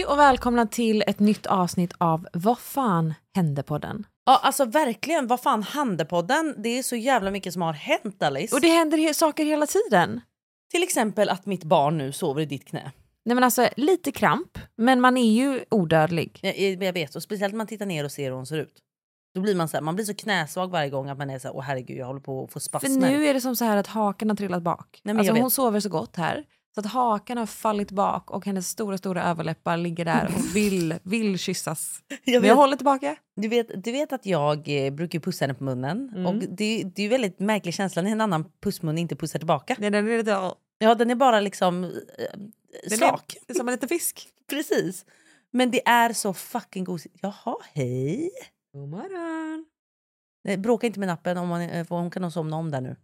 Hej och välkomna till ett nytt avsnitt av Vad fan hände på den? Ja alltså verkligen, vad fan hände på den? Det är så jävla mycket som har hänt Alice. Och det händer he- saker hela tiden. Till exempel att mitt barn nu sover i ditt knä. Nej men alltså lite kramp, men man är ju odödlig. Jag, jag vet, och speciellt när man tittar ner och ser hur hon ser ut. Då blir man så här, man blir så knäsvag varje gång att man är så här, åh herregud jag håller på att få För spasmer. nu är det som så här att hakan har trillat bak. Nej, men alltså hon sover så gott här. Så att hakan har fallit bak och hennes stora stora överläppar ligger där och vill, vill kyssas. jag Men jag vet, håller tillbaka. du, vet, du vet att jag eh, brukar pussa henne på munnen Mm. och det, det är ju väldigt märklig känsla när en annan pussmun inte pussar tillbaka. Nej, den är lite, Ja den är bara liksom eh, den slak. Är, som en liten fisk. Precis. Men det är så fucking gosigt. Jaha, hej. God morgon. Nej, Bråka inte med nappen, om man, för hon kan nog somna om där nu.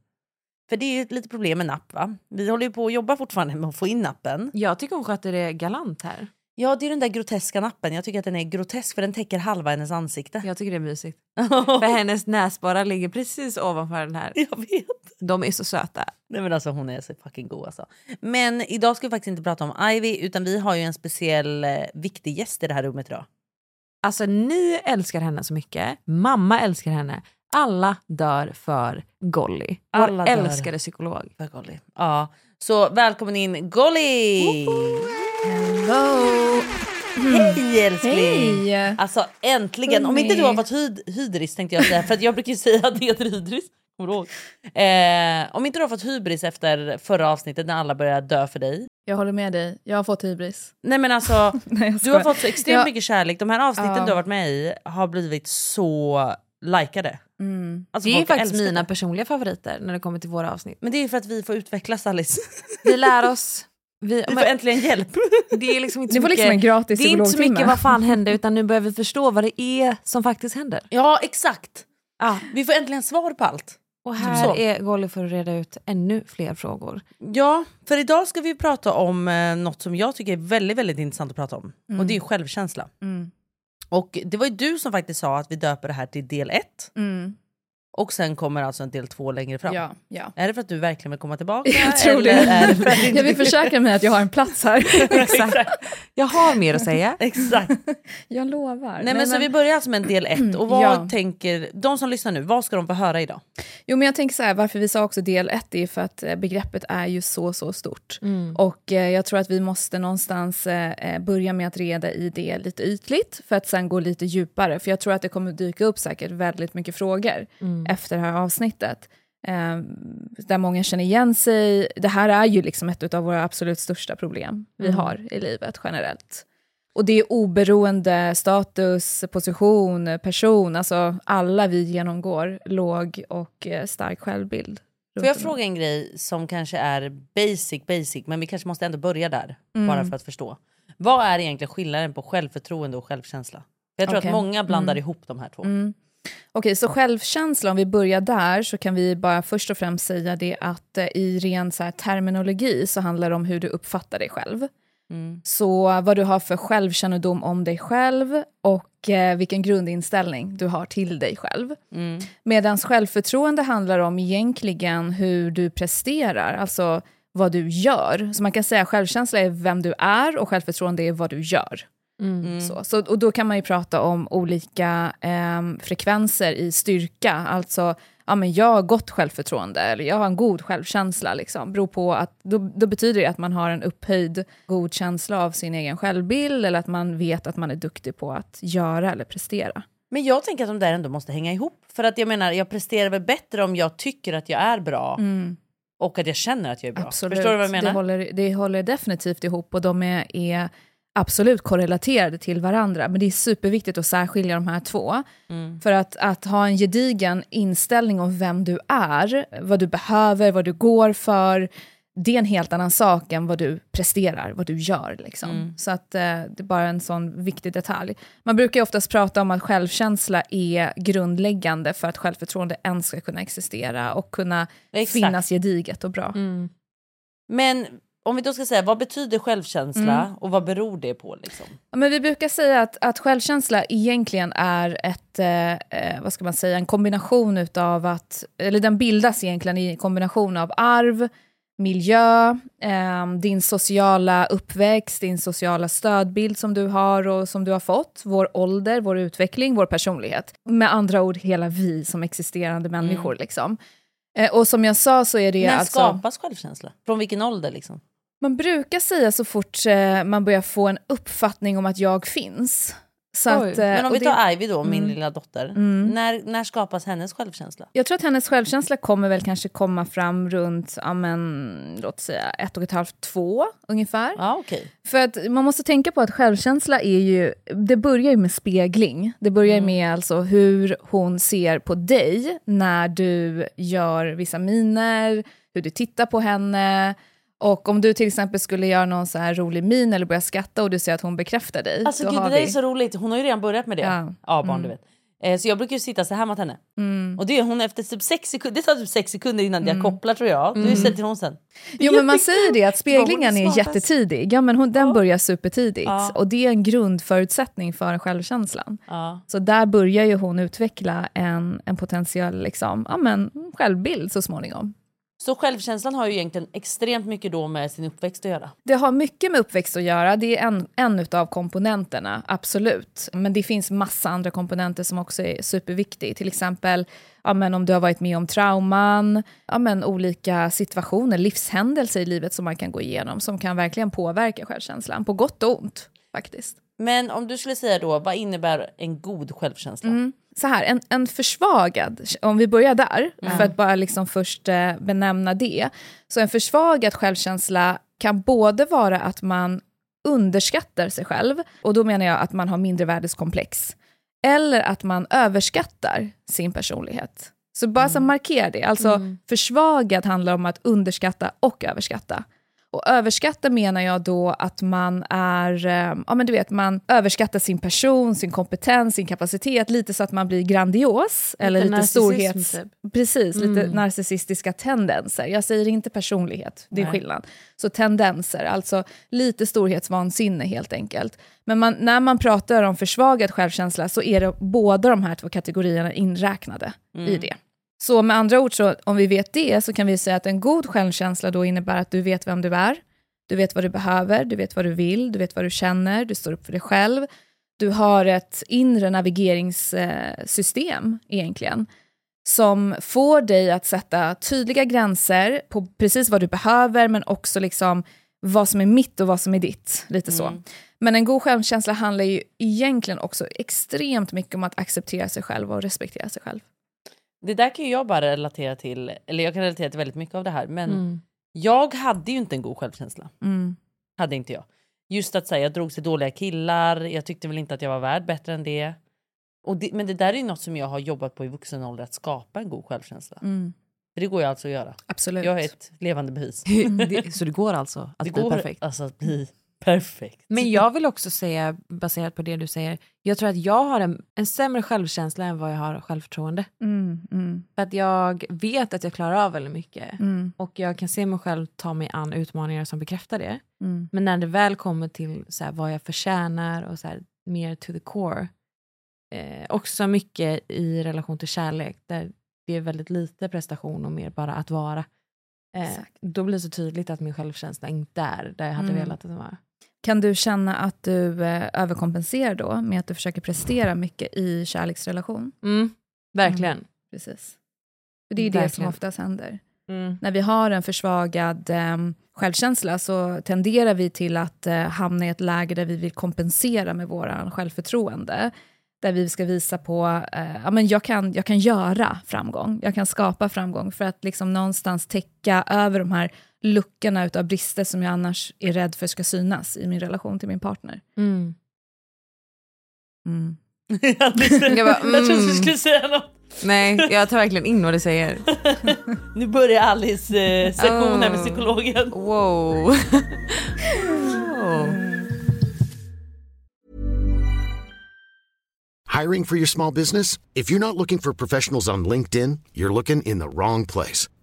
För det är ju ett litet problem med napp va? Vi håller ju på att jobba fortfarande med att få in nappen. Jag tycker hon sköter det galant här. Ja, det är den där groteska nappen. Jag tycker att den är grotesk för den täcker halva hennes ansikte. Jag tycker det är mysigt. För hennes näsborrar ligger precis ovanför den här. Jag vet. De är så söta. Nej men alltså hon är så fucking god alltså. Men idag ska vi faktiskt inte prata om Ivy utan vi har ju en speciell eh, viktig gäst i det här rummet idag. Alltså ni älskar henne så mycket. Mamma älskar henne. Alla dör för Golly. Vår Alla dör. älskade psykolog. För Golly. Ja, så välkommen in Golly! Hello! Hej älskling! Hej! Alltså äntligen! Om inte du har varit hyd hydris tänkte jag säga, för att jag brukar ju säga att det heter hydris. Eh, om inte du har fått hybris efter förra avsnittet när alla började dö för dig. Jag håller med dig, jag har fått hybris. Nej men alltså, Nej, jag du har fått så extremt Ja. mycket kärlek. De här avsnitten Ja. du har varit med i har blivit så likade. Mm. Alltså, Det är faktiskt mina det. personliga favoriter när det kommer till våra avsnitt. Men det är för att vi får utvecklas Alice. Vi lär oss. Vi, Vi får äntligen hjälp. det är liksom inte så var mycket, liksom en gratis det är inte så mycket vad fan hände utan nu börjar vi förstå vad det är som faktiskt händer. Ja exakt. Ah, Vi får äntligen svar på allt. och här Så. är Golly för att reda ut ännu fler frågor. Ja, för idag ska vi prata om eh, något som jag tycker är väldigt, väldigt intressant att prata om. Mm. Och det är självkänsla. Mm. Och det var ju du som faktiskt sa att vi döper det här till del 1 Mm och sen kommer alltså en del 2 längre fram. Ja, ja. Är det för att du verkligen vill komma tillbaka? Jag tror det. Är det för att Jag vill försäkra mig att jag har en plats här. Exakt. Jag har mer att säga. Exakt. Jag lovar. Nej, men, så vi börjar alltså med en del 1 och vad Ja. tänker de som lyssnar nu, vad ska de få höra idag? Jo, men jag tänker så här, varför vi sa också del ett är för att eh, begreppet är ju så, så stort. Mm. Och eh, jag tror att vi måste någonstans eh, eh, börja med att reda i det lite ytligt för att sen gå lite djupare. För jag tror att det kommer dyka upp säkert väldigt mycket frågor Mm. Efter det här avsnittet. Eh, där många känner igen sig. Det här är ju liksom ett av våra absolut största problem vi Mm. har i livet generellt. Och det är oberoende status, position, person, alltså alla vi genomgår låg och eh, stark självbild. Får jag fråga en grej som kanske är basic basic men vi kanske måste ändå börja där Mm. bara för att förstå. Vad är egentligen skillnaden på självförtroende och självkänsla? Jag tror Okej. att många blandar Mm. ihop de här två. Mm. Okej, så självkänsla, om vi börjar där så kan vi bara först och främst säga det att eh, i ren så terminologi så handlar det om hur du uppfattar dig själv. Mm. Så vad du har för självkännedom om dig själv och eh, vilken grundinställning du har till dig själv. Mm. Medan självförtroende handlar om egentligen hur du presterar, alltså vad du gör. Så man kan säga självkänsla är vem du är och självförtroende är vad du gör. Mm. Så, så, och då kan man ju prata om olika ehm, frekvenser i styrka. Alltså, ja, men jag har gott självförtroende eller jag har en god självkänsla. Liksom. Beror på att, då, då betyder det att man har en upphöjd god känsla av sin egen självbild eller att man vet att man är duktig på att göra eller prestera. Men jag tänker att de där ändå måste hänga ihop. För att jag menar, jag presterar väl bättre om jag tycker att jag är bra och att jag känner att jag är bra. Mm. Absolut. Förstår du vad jag menar? Det håller, det håller definitivt ihop och de är, är absolut korrelaterade till varandra. Men det är superviktigt att särskilja de här två. Mm. För att, att ha en gedigen inställning om vem du är, vad du behöver, vad du går för, det är en helt annan sak än vad du presterar, vad du gör. Liksom. Mm. Så att, eh, det är bara en sån viktig detalj. Man brukar ju oftast prata om att självkänsla är grundläggande för att självförtroende ens ska kunna existera och kunna Exakt. finnas gediget och bra. Mm. Men om vi då ska säga, vad betyder självkänsla Mm. och vad beror det på? Liksom? Ja, men vi brukar säga att, att självkänsla egentligen är ett, eh, eh, vad ska man säga, en kombination utav att, eller den bildas egentligen i kombination av arv, miljö, eh, din sociala uppväxt, din sociala stödbild som du har och som du har fått, vår ålder, vår utveckling, vår personlighet. Med andra ord, hela vi som existerande människor. Mm. Liksom. Eh, och som jag sa så är det När alltså... skapas självkänsla? Från vilken ålder liksom? Man brukar säga så fort eh, man börjar få en uppfattning om att jag finns. Så Oj, att, eh, Men om vi det- tar Ivy då, min Mm. lilla dotter. Mm. När, när skapas hennes självkänsla? Jag tror att hennes självkänsla kommer väl kanske komma fram runt, ja men, låt säga ett och ett halvt, två ungefär. Ja, okej. För att man måste tänka på att självkänsla är ju, det börjar ju med spegling. Det börjar Mm. med alltså hur hon ser på dig när du gör vissa miner, hur du tittar på henne. Och om du till exempel skulle göra någon så här rolig min eller börja skratta och du ser att hon bekräftar dig. Alltså gud, det där vi- är så roligt. Hon har ju redan börjat med det. Ja. Ja, barn Mm. du vet. Eh, så jag brukar ju sitta så här mot henne. Mm. Och det är hon efter typ sex sekunder, det tar typ sex sekunder innan jag kopplar tror jag. Då sätter hon sen. Jo men man säger det att speglingen är jättetidig. Ja, men hon, den börjar supertidigt. Ja. Och det är en grundförutsättning för självkänslan. Ja. Så där börjar ju hon utveckla en, en potentiell liksom, ja, men, självbild så småningom. Så självkänslan har ju egentligen extremt mycket då med sin uppväxt att göra. Det har mycket med uppväxt att göra, det är en, en av komponenterna, absolut. Men det finns massa andra komponenter som också är superviktiga. Till exempel ja, men om du har varit med om trauman, ja, men olika situationer, livshändelser i livet som man kan gå igenom som kan verkligen påverka självkänslan, på gott och ont faktiskt. Men om du skulle säga då, vad innebär en god självkänsla? Mm. Så här, en, en försvagad, om vi börjar där, för att bara liksom först eh, benämna det. Så en försvagad självkänsla kan både vara att man underskattar sig själv, och då menar jag att man har mindervärdeskomplex, eller att man överskattar sin personlighet. Så bara så markera det, alltså försvagad handlar om att underskatta och överskatta. Och överskatta menar jag då att man är, eh, ja men du vet, man överskattar sin person, sin kompetens, sin kapacitet, lite så att man blir grandios, eller lite storhets... typ. Precis, lite Mm. narcissistiska tendenser. Jag säger inte personlighet, det är Nej. skillnad. Så tendenser, alltså lite storhetsvansinne helt enkelt. Men man, när man pratar om försvagad självkänsla så är det båda de här två kategorierna inräknade i det. Så med andra ord, så, om vi vet det, så kan vi säga att en god självkänsla då innebär att du vet vem du är, du vet vad du behöver, du vet vad du vill, du vet vad du känner, du står upp för dig själv. Du har ett inre navigeringssystem egentligen, som får dig att sätta tydliga gränser på precis vad du behöver, men också liksom vad som är mitt och vad som är ditt. Lite så. Men en god självkänsla handlar ju egentligen också extremt mycket om att acceptera sig själv och respektera sig själv. Det där kan ju jag bara relatera till, eller jag kan relatera till väldigt mycket av det här. Men Mm. jag hade ju inte en god självkänsla. Mm. Hade inte jag. Just att säga, jag drog till dåliga killar, jag tyckte väl inte att jag var värd bättre än det. Och det men det där är ju något som jag har jobbat på i vuxen ålder, att skapa en god självkänsla. Mm. Det går ju alltså att göra. Absolut. Jag är ett levande bevis. Det, så det går alltså att Det bli går perfekt? alltså att bli perfekt. Men jag vill också säga, baserat på det du säger, jag tror att jag har en, en sämre självkänsla än vad jag har självförtroende. Mm, mm, För att jag vet att jag klarar av väldigt mycket. mm, Och jag kan se mig själv ta mig an utmaningar som bekräftar det. mm. Men när det väl kommer till så här, vad jag förtjänar och så här, mer to the core. Eh, också mycket i relation till kärlek där det är väldigt lite prestation och mer bara att vara. Eh, Exakt. då blir det så tydligt att min självkänsla inte är där jag hade Mm. velat att den var. Kan du känna att du eh, överkompenserar då med att du försöker prestera mycket i kärleksrelation? Mm, verkligen. Precis. För det är det som Verkligen. oftast händer. Mm. När vi har en försvagad eh, självkänsla så tenderar vi till att eh, hamna i ett läge där vi vill kompensera med våran självförtroende. Där vi ska visa på, eh, ja men jag kan, jag kan göra framgång, jag kan skapa framgång för att liksom någonstans täcka över de här luckorna utav brister som jag annars är rädd för ska synas i min relation till min partner. Mm. Mm. jag, visste- Jag trodde du mm. skulle säga något. Nej, jag tar verkligen in vad du säger. Nu börjar Alice eh, sektion här med Oh. psykologen. Wow. wow. Hiring for your small business? If you're not looking for professionals on LinkedIn, you're looking in the wrong place.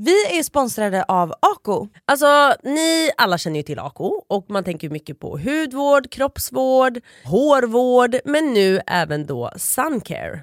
Vi är sponsrade av Ako. Alltså ni alla känner ju till Ako och man tänker mycket på hudvård, kroppsvård, hårvård men nu även då suncare.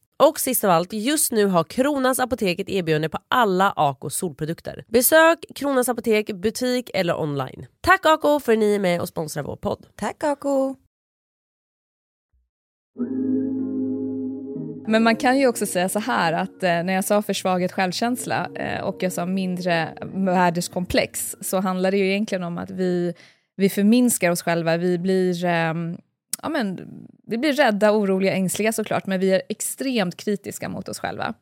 Och sist av allt, just nu har Kronans Apotek ett erbjudande på alla Ako solprodukter. Besök Kronans Apotek, butik eller online. Tack Ako för att ni är med och sponsrar vår podd. Tack Ako! Men man kan ju också säga så här att eh, när jag sa försvagat självkänsla eh, och jag sa mindre värdeskomplex så handlar det ju egentligen om att vi, vi förminskar oss själva. Vi blir, eh, ja, men, vi blir rädda, oroliga, ängsliga såklart men vi är extremt kritiska mot oss själva.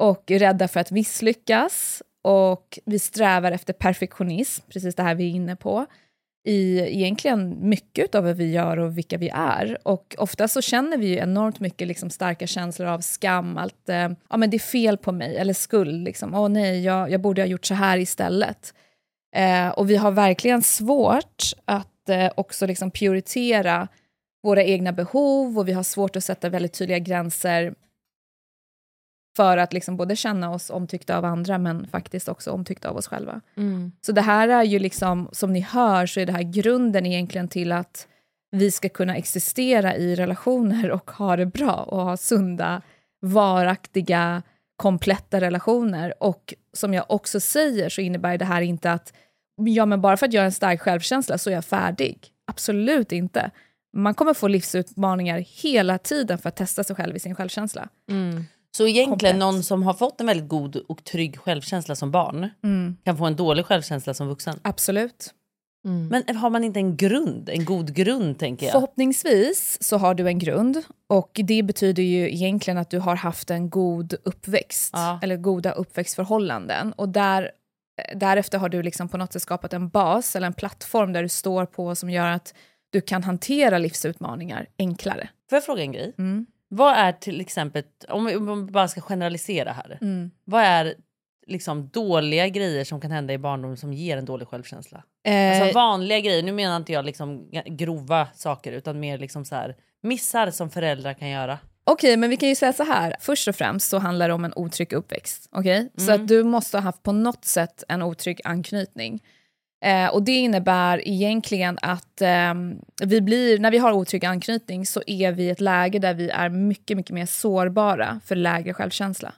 Och rädda för att misslyckas och vi strävar efter perfektionism, precis det här vi är inne på i egentligen mycket av vad vi gör och vilka vi är. Och ofta så känner vi ju enormt mycket liksom starka känslor av skam, att eh, ja, men det är fel på mig, eller skuld. Liksom. Åh nej, jag, jag borde ha gjort så här istället. Eh, och vi har verkligen svårt att eh, också liksom prioritera våra egna behov och vi har svårt att sätta väldigt tydliga gränser för att liksom både känna oss omtyckta av andra men faktiskt också omtyckta av oss själva. Så det här är ju liksom, som ni hör, så är det här grunden egentligen till att vi ska kunna existera i relationer och ha det bra och ha sunda, varaktiga, kompletta relationer. Och som jag också säger så innebär det här inte att ja, men bara för att jag har en stark självkänsla så är jag färdig. Absolut inte. Man kommer få livsutmaningar hela tiden för att testa sig själv i sin självkänsla. Så egentligen Komplett. någon som har fått en väldigt god och trygg självkänsla som barn kan få en dålig självkänsla som vuxen. Absolut. Men har man inte en grund, en god grund tänker jag? Förhoppningsvis så har du en grund och det betyder ju egentligen att du har haft en god uppväxt Ja. eller goda uppväxtförhållanden och där därefter har du liksom på något sätt skapat en bas eller en plattform där du står på som gör att du kan hantera livsutmaningar enklare. Får jag fråga en grej? Mm. Vad är till exempel, om vi, om vi bara ska generalisera här. Mm. Vad är liksom dåliga grejer som kan hända i barndom som ger en dålig självkänsla? Eh, Alltså vanliga grejer, nu menar inte jag liksom grova saker utan mer liksom så här missar som föräldrar kan göra. Okej, men vi kan ju säga så här. Först och främst så handlar det om en otrygg uppväxt. okej? Så att du måste ha haft på något sätt en otrygg anknytning. Eh, och det innebär egentligen att ehm, vi blir, när vi har otrygg anknytning så är vi i ett läge där vi är mycket, mycket mer sårbara för lägre självkänsla.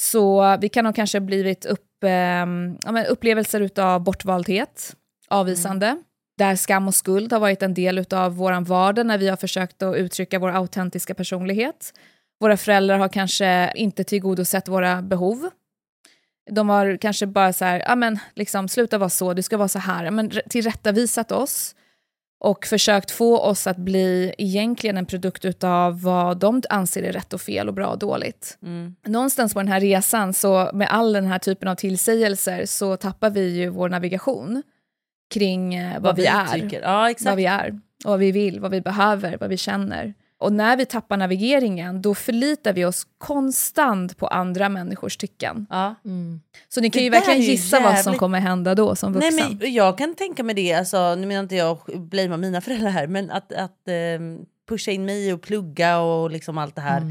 Så vi kan ha kanske blivit upp, ehm, ja, upplevelser av bortvaldhet, avvisande, där skam och skuld har varit en del av vår vardag när vi har försökt att uttrycka vår autentiska personlighet. Våra föräldrar har kanske inte tillgodosett våra behov. De har kanske bara så här, ja men liksom sluta vara så, du ska vara så här, men tillrättavisat oss och försökt få oss att bli egentligen en produkt utav vad de anser är rätt och fel och bra och dåligt. Någonstans på den här resan, så med all den här typen av tillsägelser, så tappar vi ju vår navigation kring eh, vad, vi, är tycker. Ja vad vi är, och vad vi vill, vad vi behöver, vad vi känner. Och när vi tappar navigeringen, då förlitar vi oss konstant på andra människors tycken. Ja. Så ni kan Det ju verkligen gissa vad som jävligt- kommer hända då som vuxen. Nej, men jag kan tänka mig det, alltså, nu menar inte jag att blamea mina föräldrar här, men att, att ehm, pusha in mig och plugga och liksom allt det här.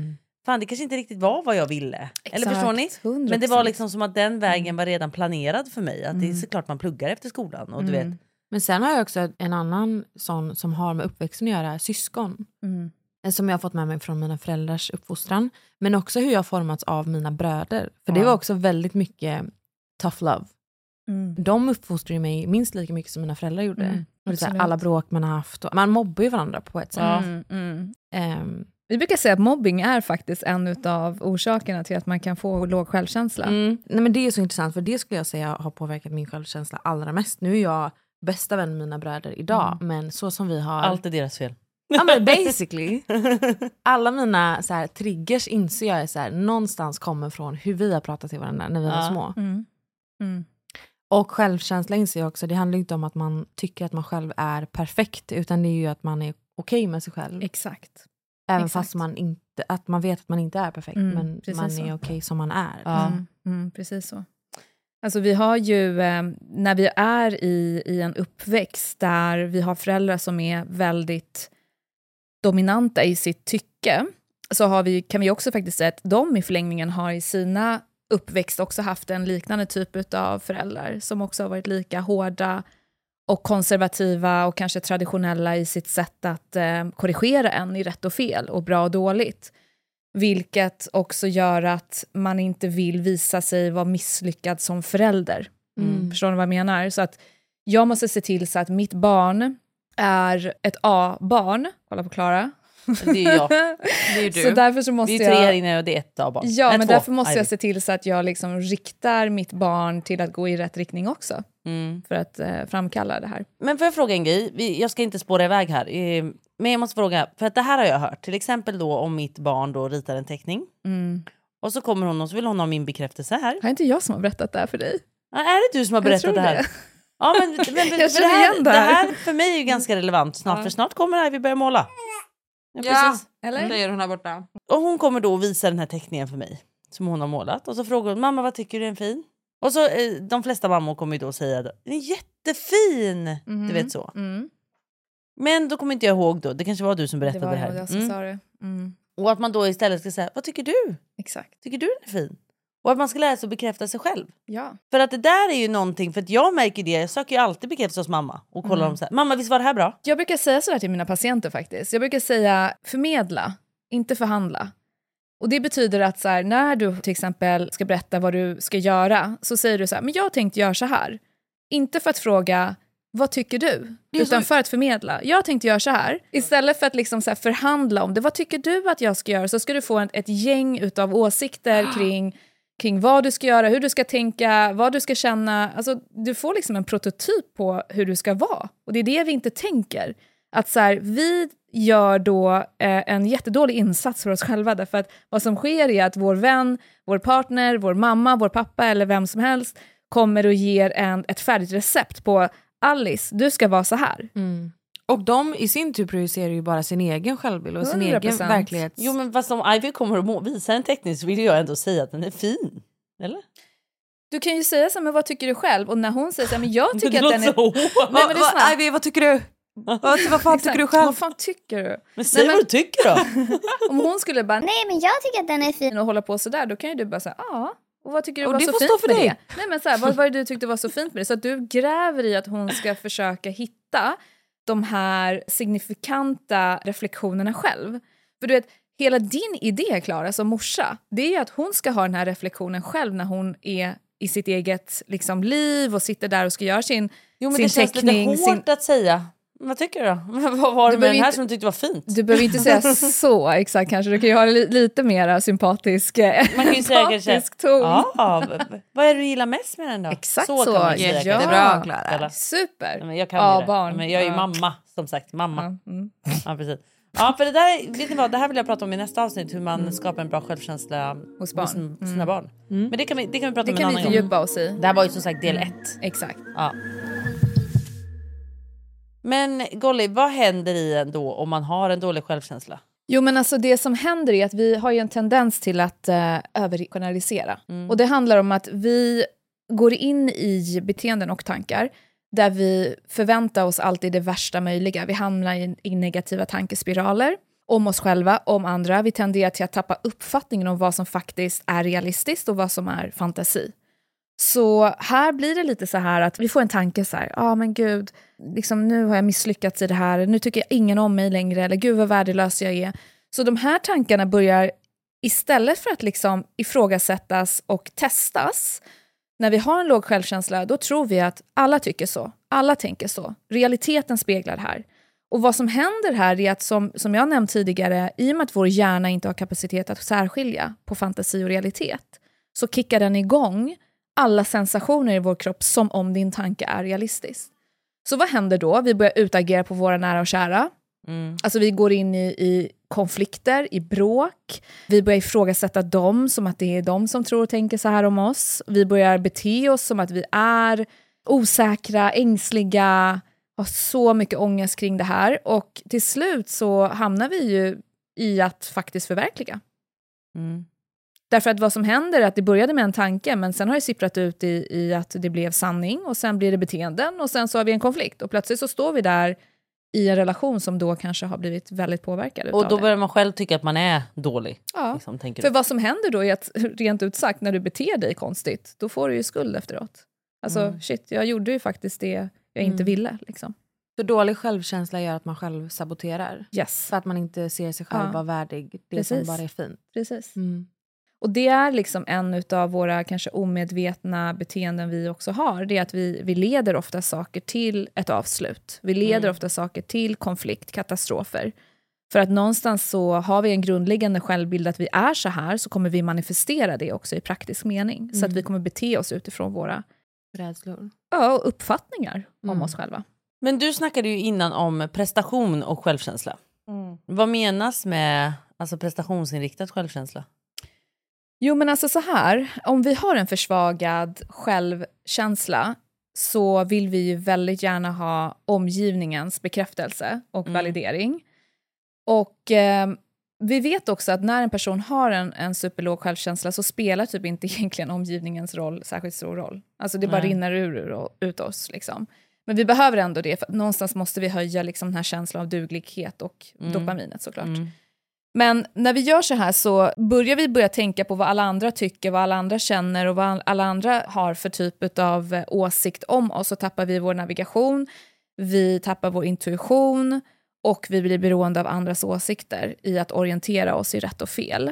Fan det kanske inte riktigt var vad jag ville. Eller förstår ni? Exakt, 100%. Men det var liksom som att den vägen var redan planerad för mig. Att det är såklart man pluggar efter skolan och du vet. Men sen har jag också en annan sån som har med uppväxten att göra, syskon. Mm. Eh, Som jag har fått med mig från mina föräldrars uppfostran. Men också hur jag har formats av mina bröder. För det var också väldigt mycket tough love. Mm. De uppfostrade mig minst lika mycket som mina föräldrar gjorde. Mm, och det här, alla bråk man har haft. Och, man mobbar ju varandra på ett sätt. Mm, mm. Ehm, Vi brukar säga att mobbing är faktiskt en av orsakerna till att man kan få låg självkänsla. Mm. Nej, men det är så intressant för det skulle jag säga har påverkat min självkänsla allra mest. Nu är jag bästa vän med mina bröder idag men så som vi har... Allt är deras fel. Ja men basically. Alla mina så här, triggers inser jag är så här, någonstans kommer från hur vi har pratat till varandra när vi var Ja. små. Mm. Mm. Och självkänsla inser jag också, det handlar inte om att man tycker att man själv är perfekt utan det är ju att man är okej med sig själv. Exakt. Även exakt. fast man inte, att man vet att man inte är perfekt Mm, men man så. är okej som man är. Ja. Mm, mm, precis så. Alltså vi har ju, eh, när vi är i, i en uppväxt där vi har föräldrar som är väldigt dominanta i sitt tycke, så har vi, kan vi också faktiskt säga att de i förlängningen har i sina uppväxt också haft en liknande typ av föräldrar som också har varit lika hårda och konservativa och kanske traditionella i sitt sätt att eh, korrigera en i rätt och fel och bra och dåligt. Vilket också gör att man inte vill visa sig vara misslyckad som förälder. Mm. Förstår ni vad jag menar? Så att jag måste se till så att mitt barn är ett A-barn. Kolla på Klara. Det är jag. Det är ju Så därför så måste Vi är tre här jag... inne och det är ett av barn. Ja, Nej, men två. därför måste jag se till så att jag liksom riktar mitt barn till att gå i rätt riktning också. Mm. För att eh, framkalla det här. Men får jag fråga en grej? Jag ska inte spåra iväg här. Eh, Men jag måste fråga, för att det här har jag hört. Till exempel då om mitt barn då ritar en teckning. Mm. Och så kommer hon och så vill hon ha min bekräftelse här. Har inte jag som har berättat det här för dig? Ja, är det du som har berättat det här? det. Ja, men, men, men Jag för känner det, här, igen det det här. här för mig är ju ganska relevant snart. Ja. För snart kommer Ivy börja måla. Ja, Ja. Eller? det är hon här borta. Och hon kommer då och visar den här teckningen för mig. Som hon har målat. Och så frågar hon, mamma vad tycker du är fin? Och så eh, de flesta mammor kommer ju då säga, den är jättefin! Mhm. Du vet så. Mm. Men då kommer inte jag ihåg då, det kanske var du som Det berättade var det, här. Mm. sa det. Mm. Och att man då istället ska säga, vad tycker du? Exakt. Tycker du den är fin? Och att man ska lära sig att bekräfta sig själv. Ja. För att det där är ju någonting, för att jag märker det, jag söker ju alltid bekräftelse hos mamma och kollar Mm. om så här, mamma visst var det här bra? Jag brukar säga sådär till mina patienter faktiskt. Jag brukar säga förmedla, inte förhandla. Och det betyder att så här, när du till exempel ska berätta vad du ska göra så säger du så här, men jag tänkte göra så här. Inte för att fråga, vad tycker du? Utan för att förmedla. Jag tänkte göra så här. Istället för att liksom så förhandla om det, vad tycker du att jag ska göra? Så ska du få ett, ett gäng utav åsikter kring, kring vad du ska göra, hur du ska tänka, vad du ska känna. Alltså, du får liksom en prototyp på hur du ska vara. Och det är det vi inte tänker. Att så här, vi gör då eh, en jättedålig insats för oss själva därför att vad som sker är att vår vän, vår partner, vår mamma, vår pappa eller vem som helst kommer och ger en, ett färdigt recept på Alice, du ska vara så här. Mm. Och de i sin tur projicerar ju bara sin egen självbild och sin egen 100%. verklighet. Jo men fast om Ivy kommer och må- visar en teckning så vill jag ändå säga att den är fin. Eller? Du kan ju säga så här, men vad tycker du själv? Och när hon säger så här, men jag Det tycker att den är... så. Nej, men lyssna. vad, Ivy, vad tycker du? Vad, vad fan tycker du själv? Vad fan tycker du? Men säg Nej, vad du tycker då. Om hon skulle bara Nej, men jag tycker att den är fin. och hålla på sådär, då kan ju du bara säga ja. Och vad tycker du Och var det så får fint stå för med dig. det? Nej, men så här, vad var det du tyckte var så fint med det? Så att du gräver i att hon ska försöka hitta de här signifikanta reflektionerna själv. För du vet, hela din idé, Klara, som morsa, det är att hon ska ha den här reflektionen själv när hon är i sitt eget liksom, liv och sitter där och ska göra sin, Jo men sin det känns teckning. lite hårt sin... att säga. Vad tycker du då? Vad var det Du med den här inte- som du tyckte var fint? Du behöver inte säga så exakt kanske, du kan ju ha li lite mer sympatisk, eh, Man kan ju säga kanske... ton. Ja, vad är det du gillar mest med den då? Exakt så. så, kan man säga, ja. Det är bra Klara. Eller? Super! Men jag kan Ja, ju det. barn. Men jag är ju mamma, som sagt. Mamma. Ja, mm. Ja, precis. Ja, för det där, vet ni vad, det här vill jag prata om i nästa avsnitt. Hur man skapar en bra självkänsla Hos barn. hos sina barn. Men det kan vi, det kan vi prata Det om kan en vi annan gång. fördjupa oss i. Det här var ju som sagt del ett. Exakt. Ja. Men Golly, vad händer i en då om man har en dålig självkänsla? Jo men alltså det som händer är att vi har ju en tendens till att uh, övergeneralisera. Och det handlar om att vi går in i beteenden och tankar där vi förväntar oss alltid det värsta möjliga. Vi hamnar i, i negativa tankespiraler om oss själva, om andra. Vi tenderar till att tappa uppfattningen om vad som faktiskt är realistiskt och vad som är fantasi. Så här blir det lite så här att vi får en tanke så här, ja ah, men gud, liksom, nu har jag misslyckats i det här, nu tycker jag ingen om mig längre, eller gud vad värdelös jag är. Så de här tankarna börjar, istället för att liksom ifrågasättas och testas, när vi har en låg självkänsla, då tror vi att alla tycker så, alla tänker så. Realiteten speglar det här. Och vad som händer här är att, som, som jag nämnt tidigare, i och med att vår hjärna inte har kapacitet att särskilja på fantasi och realitet, så kickar den igång alla sensationer i vår kropp som om din tanke är realistisk. Så vad händer då? Vi börjar utagera på våra nära och kära. Alltså vi går in i, i konflikter, i bråk. Vi börjar ifrågasätta dem som att det är de som tror och tänker så här om oss. Vi börjar bete oss som att vi är osäkra, ängsliga, har så mycket ångest kring det här. Och till slut så hamnar vi ju i att faktiskt förverkliga. Mm. Därför att vad som händer är att det började med en tanke men sen har det sipprat ut i, i att det blev sanning och sen blir det beteenden och sen så har vi en konflikt och plötsligt så står vi där i en relation som då kanske har blivit väldigt påverkad Och då det. börjar man själv tycka att man är dålig. Ja. Liksom, tänker För du. vad som händer då är att rent ut sagt när du beter dig konstigt då får du ju skuld efteråt. Alltså Mm. shit, jag gjorde ju faktiskt det jag inte Mm. ville. Liksom. För dålig självkänsla gör att man själv saboterar. Yes, För att man inte ser sig själv Ja. vara värdig det Precis. som bara är fint. precis. Mm. Och det är liksom en av våra kanske omedvetna beteenden vi också har. Det är att vi, vi leder ofta saker till ett avslut. Vi leder Mm. ofta saker till konflikt, katastrofer. För att någonstans så har vi en grundläggande självbild att vi är så här, så kommer vi manifestera det också i praktisk mening. Så att vi kommer bete oss utifrån våra Rädslor. ja, och uppfattningar om Mm. oss själva. Men du snackade ju innan om prestation och självkänsla. Vad menas med alltså, prestationsinriktad självkänsla? Jo, men alltså så här, om vi har en försvagad självkänsla så vill vi ju väldigt gärna ha omgivningens bekräftelse och Mm. validering. Och eh, vi vet också att när en person har en, en superlåg självkänsla så spelar typ inte egentligen omgivningens roll särskilt stor roll. Alltså det bara Nej. rinner ur, ur ut oss. Liksom. Men vi behöver ändå det, för någonstans måste vi höja liksom, den här känslan av duglighet och Mm. dopaminet såklart. Mm. Men när vi gör så här så börjar vi börja tänka på vad alla andra tycker, vad alla andra känner och vad alla andra har för typ av eh, åsikt om oss. Så tappar vi vår navigation, vi tappar vår intuition och vi blir beroende av andras åsikter i att orientera oss i rätt och fel.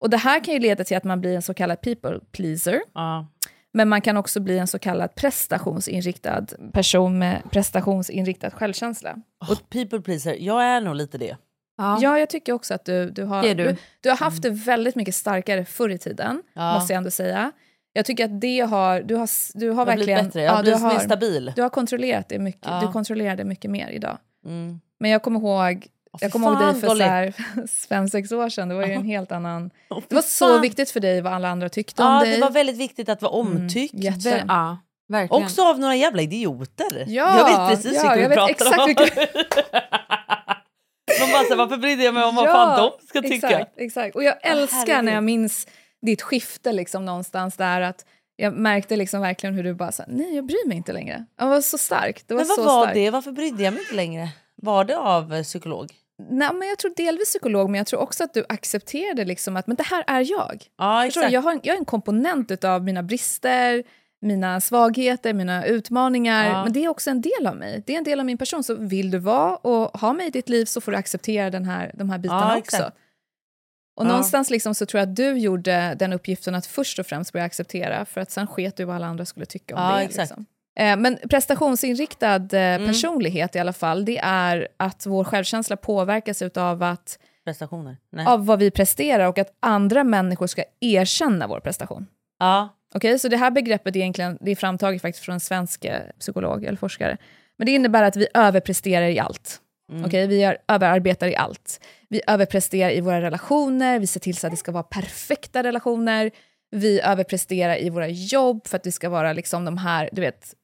Och det här kan ju leda till att man blir en så kallad people pleaser. Ja. Men man kan också bli en så kallad prestationsinriktad person med prestationsinriktad självkänsla. Och people pleaser, jag är nog lite det. Ja. Ja, jag tycker också att du, du, har, du. du. Du, har haft det väldigt mycket starkare förr i tiden, Ja. måste jag ändå säga. Jag tycker att det har, du har, du har har verkligen... bättre, jag har du, blivit mer har, stabil. du har kontrollerat det mycket, Ja. du kontrollerar det mycket mer idag. Mm. Men jag kommer ihåg Jag kommer ihåg dig för så här, fem, sex år sedan. Det var ju en helt annan... Fy Det var så viktigt för dig vad alla andra tyckte om Ja, dig. det var väldigt viktigt att vara omtyckt. Mm, jätte. Ja, verkligen. Också av några jävla idioter. Ja, jag vet precis ja, vilka vet pratar om. Man bara, så här, varför brydde jag mig om vad fan de ska tycka? Exakt, exakt. Och jag älskar herregud. när jag minns ditt skifte liksom någonstans där att jag märkte liksom verkligen hur du bara sa nej jag bryr mig inte längre. Det var så starkt. Det var Men vad så var starkt. det? Varför brydde jag mig inte längre? Var det av eh, psykolog? Nej, men jag tror delvis psykolog men jag tror också att du accepterade liksom att men det här är jag. Ja, exakt. Jag, har, en- jag är en komponent av mina brister, mina svagheter, mina utmaningar. Ja. Men det är också en del av mig. Det är en del av min person. Så vill du vara och ha mig i ditt liv så får du acceptera den här, de här bitarna Ja, också. Och Ja. någonstans liksom så tror jag att du gjorde den uppgiften att först och främst börja acceptera för att sen sket du vad alla andra skulle tycka om det. Liksom. Eh, Men prestationsinriktad eh, Mm. personlighet i alla fall, det är att vår självkänsla påverkas av att Prestationer? Nej. av vad vi presterar och att andra människor ska erkänna vår prestation. Ja. Okej, så det här begreppet är egentligen det är framtaget faktiskt från en svensk eh, psykolog eller forskare. Men det innebär att vi överpresterar i allt. Okej, vi är, överarbetar i allt. Vi överpresterar i våra relationer, vi ser till så att det ska vara perfekta relationer. Vi överpresterar i våra jobb för att vi ska vara liksom de här, du vet,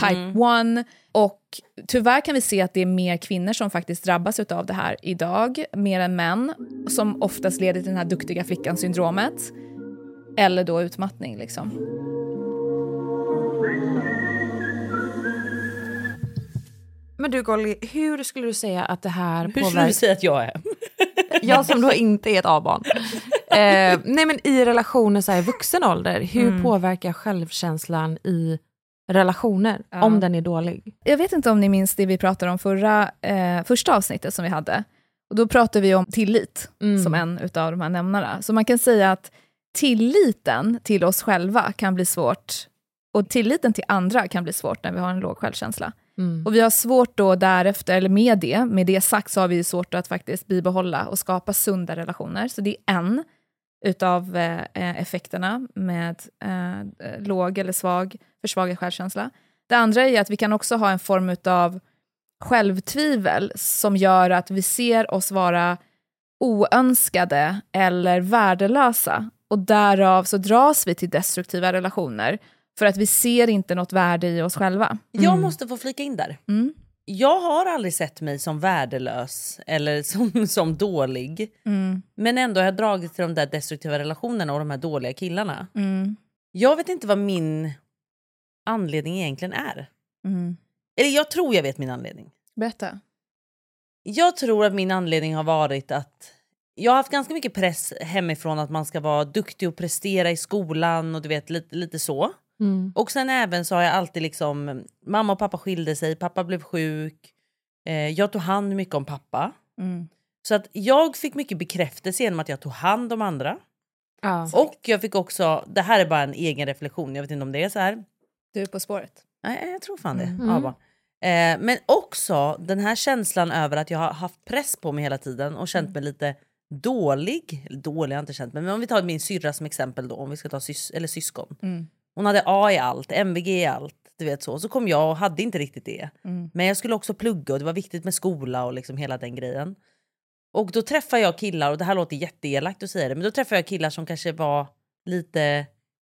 type one. Och tyvärr kan vi se att det är mer kvinnor som faktiskt drabbas av det här idag, mer än män, som oftast leder till den här duktiga flickan-syndromet. Eller då utmattning liksom. Men du Golly, hur skulle du säga att det här Hur skulle du påverkar... säga att jag är? Jag som då inte är ett A-barn. Eh, nej men i relationer så här, i vuxen ålder, hur Mm. påverkar självkänslan i relationer Ja. om den är dålig? Jag vet inte om ni minns det vi pratade om förra, eh, första avsnittet som vi hade. Och då pratade vi om tillit Mm. som en av de här nämnarna. Så man kan säga att tilliten till oss själva kan bli svårt och tilliten till andra kan bli svårt när vi har en låg självkänsla. Mm. Och vi har svårt då därefter, eller med det, med det sagt så har vi svårt att faktiskt bibehålla och skapa sunda relationer. Så det är en utav eh, eh, effekterna med eh, låg eller svag, försvagad självkänsla. Det andra är att vi kan också ha en form av självtvivel som gör att vi ser oss vara oönskade eller värdelösa. Och därav så dras vi till destruktiva relationer för att vi ser inte något värde i oss själva. Jag måste få flika in där. Mm. Jag har aldrig sett mig som värdelös eller som, som dålig. Mm. Men ändå har jag dragits till de där destruktiva relationerna och de här dåliga killarna. Mm. Jag vet inte vad min anledning egentligen är. Mm. Eller jag tror jag vet min anledning. Berätta. Jag tror att min anledning har varit att jag har haft ganska mycket press hemifrån att man ska vara duktig och prestera i skolan och du vet lite, lite så. Mm. Och sen även så har jag alltid liksom, mamma och pappa skilde sig, pappa blev sjuk. Eh, jag tog hand mycket om pappa. Mm. Så att jag fick mycket bekräftelse genom att jag tog hand om andra. Ja. Och jag fick också, det här är bara en egen reflektion, jag vet inte om det är så här. Du är På spåret. Nej, jag tror fan det. Mm. Ja, bara. Eh, men också den här känslan över att jag har haft press på mig hela tiden och känt mig lite dålig. Dålig har jag inte känt men om vi tar min syrra som exempel då, om vi ska ta sys eller syskon. Mm. Hon hade A i allt, MVG i allt. Du vet så. så kom jag och hade inte riktigt det. Mm. Men jag skulle också plugga och det var viktigt med skola och liksom hela den grejen. Och då träffar jag killar, och det här låter jätteelakt att säga det, men då träffar jag killar som kanske var lite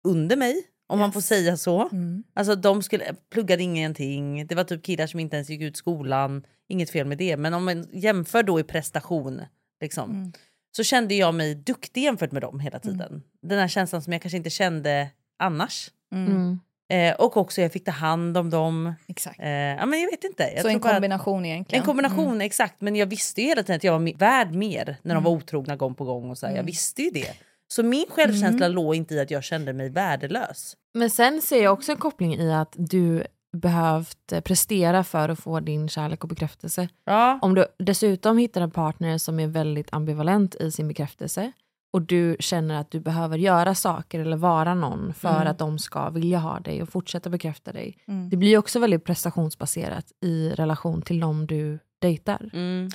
under mig, om man får säga så. Mm. Alltså de skulle, pluggade ingenting, det var typ killar som inte ens gick ut skolan, inget fel med det. Men om man jämför då i prestation, liksom, Mm. så kände jag mig duktig jämfört med dem hela tiden. Den här känslan som jag kanske inte kände annars. Mm. Eh, och också jag fick ta hand om dem. Exakt. Eh, ja, men jag vet inte. Jag så en bara att- kombination egentligen. en kombination, exakt. Men jag visste ju hela tiden att jag var värd mer när de var Mm. otrogna gång på gång. Och så här. Jag visste ju det. Så min självkänsla Mm. låg inte i att jag kände mig värdelös. Men sen ser jag också en koppling i att du behövt eh, prestera för att få din kärlek och bekräftelse. Ja. Om du dessutom hittar en partner som är väldigt ambivalent i sin bekräftelse och du känner att du behöver göra saker eller vara någon för Mm. att de ska vilja ha dig och fortsätta bekräfta dig. Mm. Det blir också väldigt prestationsbaserat i relation till dem du dejtar. Mm.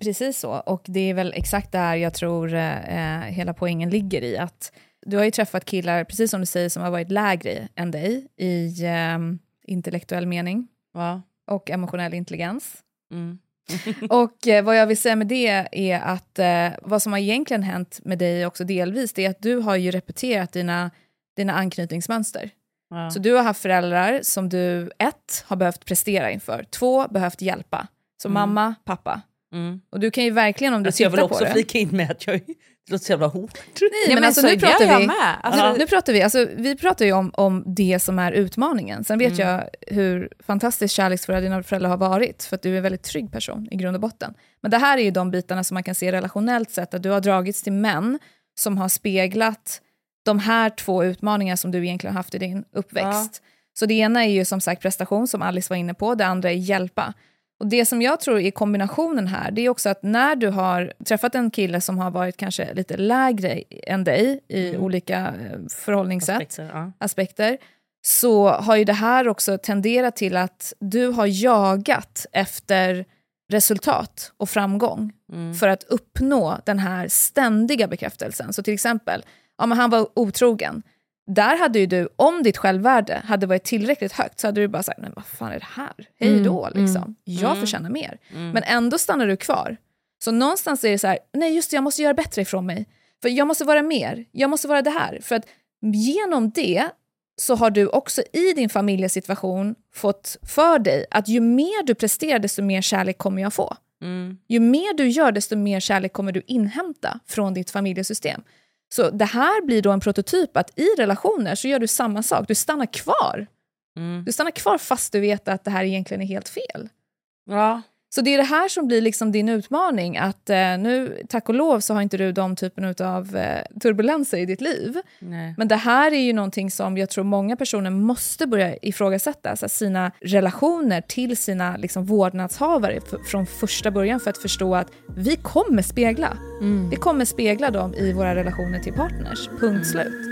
Precis så. Och det är väl exakt där jag tror eh, hela poängen ligger i. att Du har ju träffat killar, precis som du säger, som har varit lägre än dig i eh, intellektuell mening Ja. och emotionell intelligens. Mm. Och eh, vad jag vill säga med det är att eh, vad som har egentligen hänt med dig också delvis, det är att du har ju repeterat dina, dina anknytningsmönster. Ja. Så du har haft föräldrar som du, ett, har behövt prestera inför, två, behövt hjälpa. Så mamma, pappa. Mm. Och du kan ju verkligen om du Alltså jag tittar vill på också det... flika in med att jag det låter så jävla hårt. Nej, Ja, men, alltså, så nu pratar jag vi, med. Alltså, Ja, nu pratar vi, alltså, vi pratar ju om, om det som är utmaningen. Sen vet Mm. jag hur fantastiskt kärleksfulla dina föräldrar har varit, för att du är en väldigt trygg person i grund och botten. Men det här är ju de bitarna som man kan se relationellt sett, att du har dragits till män som har speglat de här två utmaningarna som du egentligen haft i din uppväxt. Så det ena är ju som sagt prestation, som Alice var inne på, det andra är hjälpa. Och det som jag tror är kombinationen här, det är också att när du har träffat en kille som har varit kanske lite lägre än dig i olika eh, förhållningssätt, Aspekter, ja. aspekter, så har ju det här också tenderat till att du har jagat efter resultat och framgång för att uppnå den här ständiga bekräftelsen. Så till exempel, ja, men han var otrogen. Där hade ju du, om ditt självvärde hade varit tillräckligt högt så hade du bara sagt, men vad fan är det här? Hej då, liksom. Jag förtjänar mer. Men ändå stannar du kvar. Så någonstans är det så här, nej just det, jag måste göra bättre ifrån mig. För jag måste vara mer, jag måste vara det här. För att genom det så har du också i din familjesituation fått för dig att ju mer du presterar desto mer kärlek kommer jag få. Ju mer du gör desto mer kärlek kommer du inhämta från ditt familjesystem. Så det här blir då en prototyp att i relationer så gör du samma sak, du stannar kvar. Du stannar kvar fast du vet att det här egentligen är helt fel. Ja. Så det är det här som blir liksom din utmaning, att eh, nu, tack och lov, så har inte du de typen av eh, turbulenser i ditt liv. Nej. Men det här är ju någonting som jag tror många personer måste börja ifrågasätta, alltså sina relationer till sina liksom, vårdnadshavare från första början för att förstå att vi kommer spegla. Vi kommer spegla dem i våra relationer till partners, punkt slut.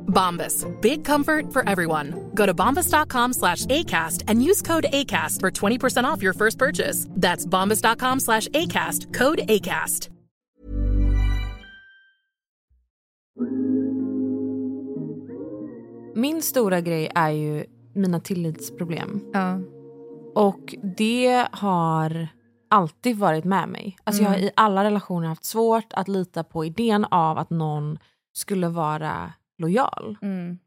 Bombas. Big comfort for everyone. Go to bombas.com slash ACAST and use code ACAST for 20% off your first purchase. That's bombas.com slash ACAST. Code ACAST. Min stora grej är ju mina tillitsproblem. Ja. Och det har alltid varit med mig. Alltså Jag har Mm. i alla relationer haft svårt att lita på idén av att någon skulle vara lojal. Mm.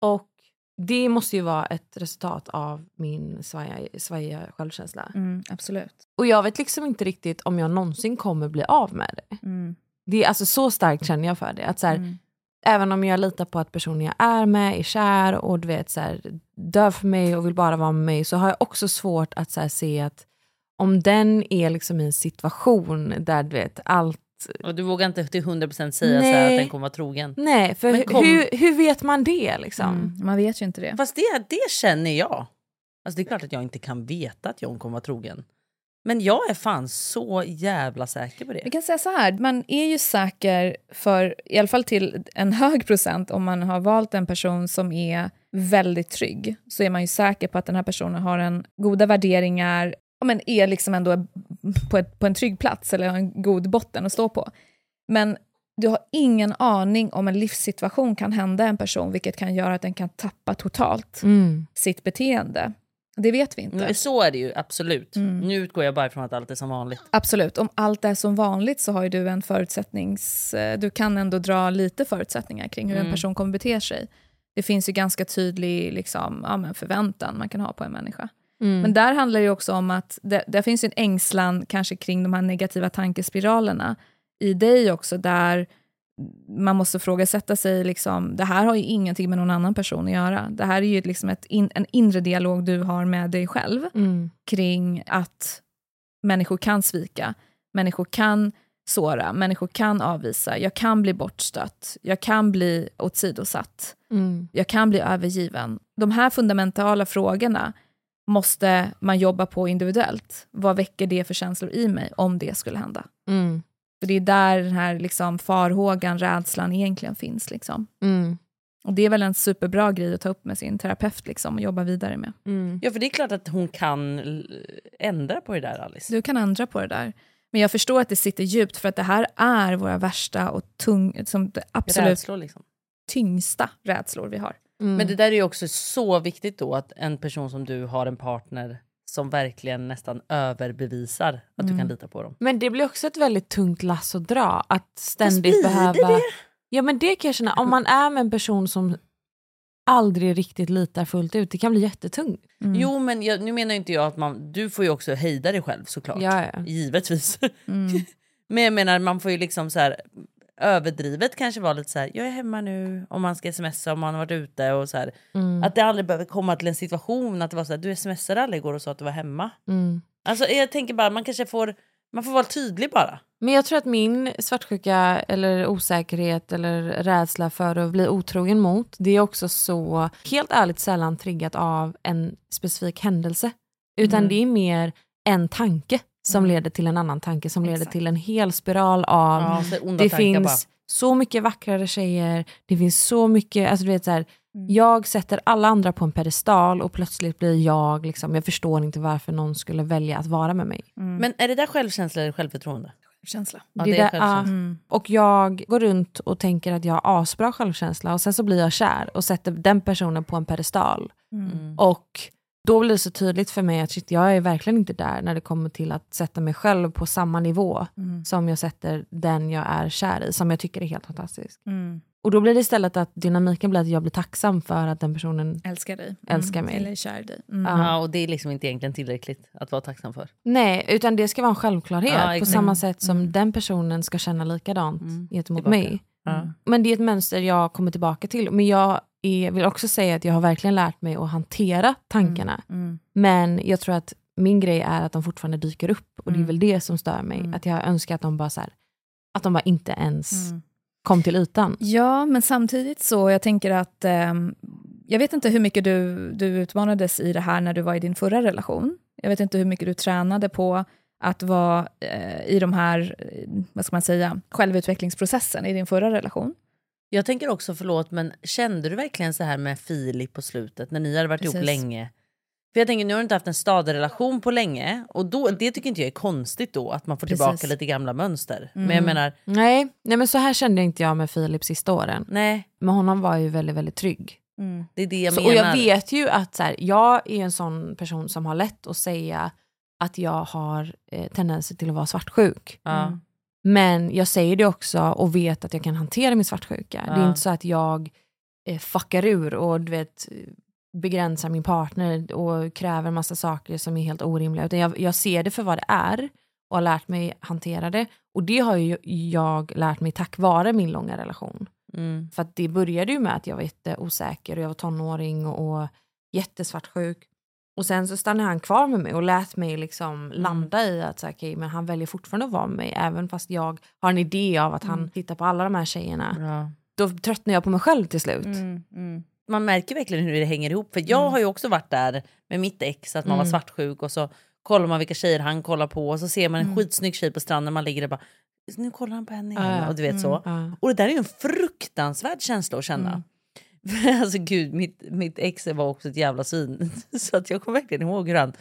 Och det måste ju vara ett resultat av min svaja, svajiga självkänsla. Mm, absolut. Och jag vet liksom inte riktigt om jag någonsin kommer bli av med det. Mm. det är alltså så starkt känner jag för det. Att så här, Mm. Även om jag litar på att personen jag är med är kär och du vet, så här, dör för mig och vill bara vara med mig så har jag också svårt att så här, se att om den är liksom i en situation där du vet allt... Och du vågar inte till 100% säga så här att den kommer vara trogen. Nej, för kom- hur, hur vet man det liksom? Mm. Man vet ju inte det. Fast det, det känner jag. Alltså det är klart att jag inte kan veta att John kommer vara trogen. Men jag är fan så jävla säker på det. Vi kan säga så här, man är ju säker för, i alla fall till en hög procent, om man har valt en person som är väldigt trygg, så är man ju säker på att den här personen har en goda värderingar, ja, men är liksom ändå på, ett, på en trygg plats eller har en god botten att stå på. Men Du har ingen aning om en livssituation kan hända en person vilket kan göra att den kan tappa totalt Mm. sitt beteende. Det vet vi inte. Men så är det ju absolut. Mm. Nu utgår jag bara ifrån att allt är som vanligt. Absolut. Om allt är som vanligt så har ju du en förutsättnings... eh, Du kan ändå dra lite förutsättningar kring hur en Mm. person kommer bete sig. Det finns ju ganska tydlig liksom, ja, men förväntan man kan ha på en människa. Mm. Men där handlar det också om att det, där finns en ängslan kanske kring de här negativa tankespiralerna i dig också där man måste frågasätta sig, liksom, det här har ju ingenting med någon annan person att göra. Det här är ju liksom ett in, en inre dialog du har med dig själv Mm. kring att människor kan svika, människor kan såra, människor kan avvisa, jag kan bli bortstött, jag kan bli åsidosatt, Mm. jag kan bli övergiven. De här fundamentala frågorna måste man jobba på individuellt. Vad väcker det för känslor i mig om det skulle hända? Mm. För det är där den här liksom farhågan, rädslan egentligen finns. Liksom. Mm. Och det är väl en superbra grej att ta upp med sin terapeut liksom, och jobba vidare med. Mm. Ja, för det är klart att hon kan ändra på det där, Alice. Du kan ändra på det där. Men jag förstår att det sitter djupt för att det här är våra värsta och tung, som det absolut Rädslor liksom. tyngsta rädslor vi har. Mm. Men det där är ju också så viktigt då att en person som du har en partner som verkligen nästan överbevisar att du Mm. kan lita på dem. Men det blir också ett väldigt tungt lass att dra. Att ständigt behöva... det? Ja men det kan jag känna, om man är med en person som aldrig riktigt litar fullt ut, det kan bli jättetungt. Mm. Jo men jag, nu menar inte jag att man, du får ju också hejda dig själv såklart. Ja, ja. Givetvis. Mm. men jag menar man får ju liksom så här överdrivet kanske vara lite så här, jag är hemma nu om man ska smsa om man har varit ute och så här. Mm. Att det aldrig behöver komma till en situation att det var så här, du smsade aldrig igår och sa att du var hemma. Mm. Alltså jag tänker bara man kanske får, man får vara tydlig bara. Men jag tror att min svartsjuka eller osäkerhet eller rädsla för att bli otrogen mot, det är också så helt ärligt sällan triggat av en specifik händelse. Utan Mm. det är mer en tanke som Mm. leder till en annan tanke som leder Exakt. till en hel spiral av Ja, det finns bara. så mycket vackrare tjejer, det finns så mycket, alltså du vet så här, Mm. jag sätter alla andra på en pedestal och plötsligt blir jag, liksom, jag förstår inte varför någon skulle välja att vara med mig. Mm. Men är det där självkänsla eller självförtroende? Känsla. Ja, Det det är är där-. Mm. Och jag går runt och tänker att jag har asbra självkänsla och sen så blir jag kär och sätter den personen på en pedestal. Mm. Och då blir det så tydligt för mig att shit, jag är verkligen inte där när det kommer till att sätta mig själv på samma nivå Mm. som jag sätter den jag är kär i, som jag tycker är helt fantastisk. Mm. Och då blir det istället att dynamiken blir att jag blir tacksam för att den personen... Älskar dig. Älskar mig. Eller är kär i dig. Mm. Ja. Och det är liksom inte egentligen tillräckligt att vara tacksam för. Nej, utan det ska vara en självklarhet Ja, på samma sätt som Mm. den personen ska känna likadant Mm. gentemot Tillbaka. mig. Ja. Men det är ett mönster jag kommer tillbaka till. Men jag är, vill också säga att jag har verkligen lärt mig att hantera tankarna. Mm. Men jag tror att min grej är att de fortfarande dyker upp och det är Mm. väl det som stör mig. Mm. Att jag önskar att de bara så här, att de bara inte ens Mm. kom till ytan. Ja, men samtidigt så, jag tänker att ehm, jag vet inte hur mycket du, du utmanades i det här när du var i din förra relation. Jag vet inte hur mycket du tränade på att vara eh, i de här, eh, vad ska man säga, självutvecklingsprocessen i din förra relation. Jag tänker också, förlåt, men kände du verkligen så här med Filip på slutet när ni hade varit ihop Precis. länge? För jag tänker, nu har du inte haft en stadig relation på länge och då, det tycker inte jag är konstigt då att man får tillbaka Precis. lite gamla mönster. Men Mm. jag menar, Nej, nej, men så här kände inte jag med Filip sista åren. nej, Men honom var ju väldigt, väldigt trygg. det är det jag Så, menar. och jag vet ju att så här, jag är en sån person som har lätt att säga att jag har eh, tendenser till att vara svartsjuk. Mm. Men jag säger det också och vet att jag kan hantera min svartsjuka. Det är Ja. inte så att jag eh, fuckar ur och du vet, begränsar min partner och kräver massa saker som är helt orimliga. Utan jag, jag ser det för vad det är och har lärt mig hantera det. Och det har ju jag lärt mig tack vare min långa relation. Mm. För att det började ju med att jag var jätteosäker och jag var tonåring och jättesvartsjuk. Och sen så stannade han kvar med mig och lät mig liksom landa i att så här, okej, men han väljer fortfarande att vara med mig även fast jag har en idé av att han tittar på alla de här tjejerna. Ja. Då tröttnar jag på mig själv till slut. Man märker verkligen hur det hänger ihop. För jag har ju också varit där med mitt ex, att man var Mm. svartsjuk och så kollar man vilka tjejer han kollar på och så ser man en Mm. skitsnygg tjej på stranden man ligger där bara nu kollar han på henne igen. Ja. Och du vet Mm. så. Ja. Och det där är ju en fruktansvärd känsla att känna. alltså gud, mitt, mitt ex var också ett jävla svin. Så att jag kommer verkligen ihåg hur han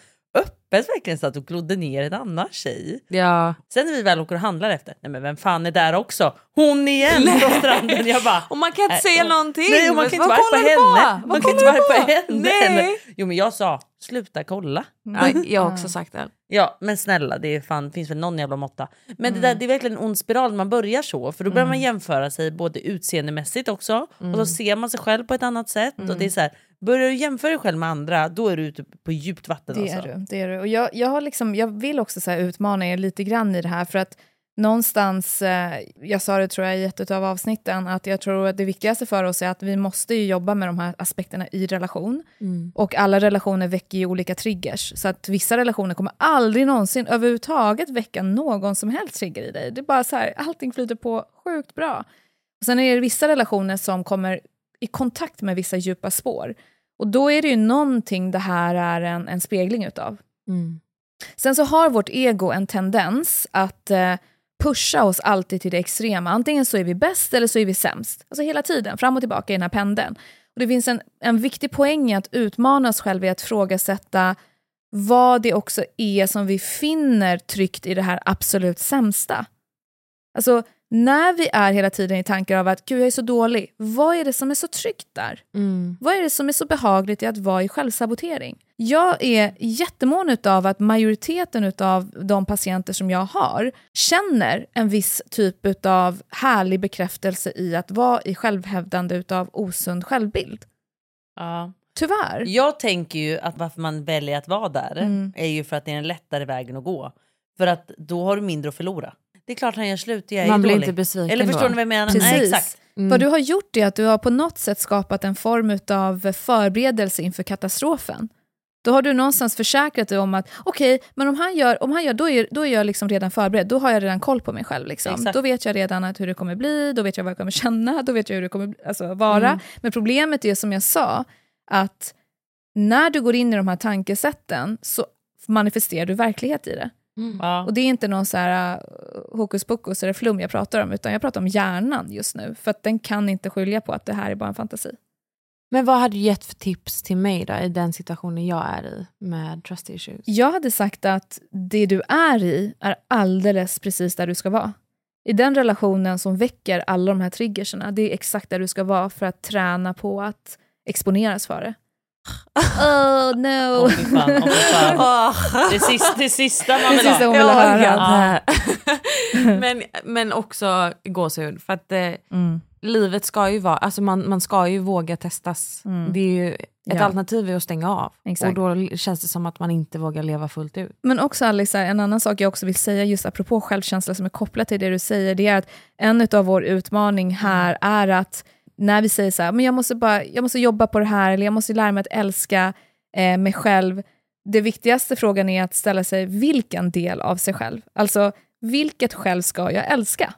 Peppes verkligen satt och glodde ner en annan tjej. Ja. Sen när vi väl åker och handlar efter, nej men vem fan är där också? Hon igen på stranden. Jag bara, Och man kan inte Nej, säga och- någonting. Nej, och man kan inte du henne. på? Man kan inte på henne. Nej. Jo men jag sa, sluta kolla. Ja, jag har också sagt det. Ja men snälla det är fan, finns väl någon jävla måtta. Men Mm. det, där, det är verkligen en ond spiral när man börjar så. För då börjar man jämföra sig både utseendemässigt också och Mm. så ser man sig själv på ett annat sätt. Och det är så här, börjar du jämföra dig själv med andra då är du ute på djupt vatten. Det alltså. är du. Det är du. Och jag, jag, har liksom, jag vill också så utmana er lite grann i det här. För att någonstans, eh, jag sa det tror jag i ett av avsnitten, att jag tror att det viktigaste för oss är att vi måste ju jobba med de här aspekterna i relation. Och alla relationer väcker ju olika triggers. Så att vissa relationer kommer aldrig någonsin överhuvudtaget väcka någon som helst trigger i dig. Det är bara så här, allting flyter på sjukt bra. Och sen är det vissa relationer som kommer i kontakt med vissa djupa spår. Och då är det ju någonting det här är en, en spegling utav. Mm. Sen så har vårt ego en tendens att eh, pusha oss alltid till det extrema. Antingen så är vi bäst eller så är vi sämst. Alltså hela tiden, fram och tillbaka i den här pendeln. Och det finns en, en viktig poäng i att utmana oss själva i att frågasätta vad det också är som vi finner tryggt i det här absolut sämsta. Alltså, när vi är hela tiden i tankar av att gud jag är så dålig, vad är det som är så tryggt där? Mm. Vad är det som är så behagligt i att vara i självsabotering? Jag är jättemån av att majoriteten av de patienter som jag har känner en viss typ av härlig bekräftelse i att vara i självhävdande av osund självbild. Ja. Tyvärr. Jag tänker ju att varför man väljer att vara där Mm. är ju för att det är den lättare vägen att gå. För att då har du mindre att förlora. Det är klart han gör slut, jag är Man blir dålig. inte besviken Eller förstår då. ni vad jag menar? Precis. Nej, exakt. Mm. Vad du har gjort är att du har på något sätt skapat en form av förberedelse inför katastrofen. Då har du någonstans försäkrat dig om att okej, men om han gör, om han gör då, är, då är jag liksom redan förberedd. Då har jag redan koll på mig själv. Liksom. Exakt. Då vet jag redan att hur det kommer bli, då vet jag vad jag kommer känna, då vet jag hur det kommer alltså, vara. Men problemet är som jag sa, att när du går in i de här tankesätten så manifesterar du verklighet i det. Ja. Och det är inte någon så här uh, hokus pokus eller flum jag pratar om, utan jag pratar om hjärnan just nu. För att den kan inte skilja på att det här är bara en fantasi. Men vad hade du gett för tips till mig då i den situationen jag är i med trust issues? Jag hade sagt att det du är i är alldeles precis där du ska vara. I den relationen som väcker alla de här triggerserna, det är exakt där du ska vara för att träna på att exponeras för det. Oh no! Fy fan, fy fan. Det, sista, det sista man Det vill sista ha. hon ville höra. Ja. men, men också gåshud. För att eh, Mm. livet ska ju vara, alltså man, man ska ju våga testas. Mm. Det är ju, ett Ja. alternativ är att stänga av. Exakt. Och då känns det som att man inte vågar leva fullt ut. Men också Alice, en annan sak jag också vill säga just apropå självkänsla som är kopplat till det du säger, det är att en av vår utmaning här är att när vi säger så här, men jag måste, bara, jag måste jobba på det här, eller jag måste lära mig att älska eh, mig själv. Det viktigaste frågan är att ställa sig vilken del av sig själv. Alltså, vilket själv ska jag älska?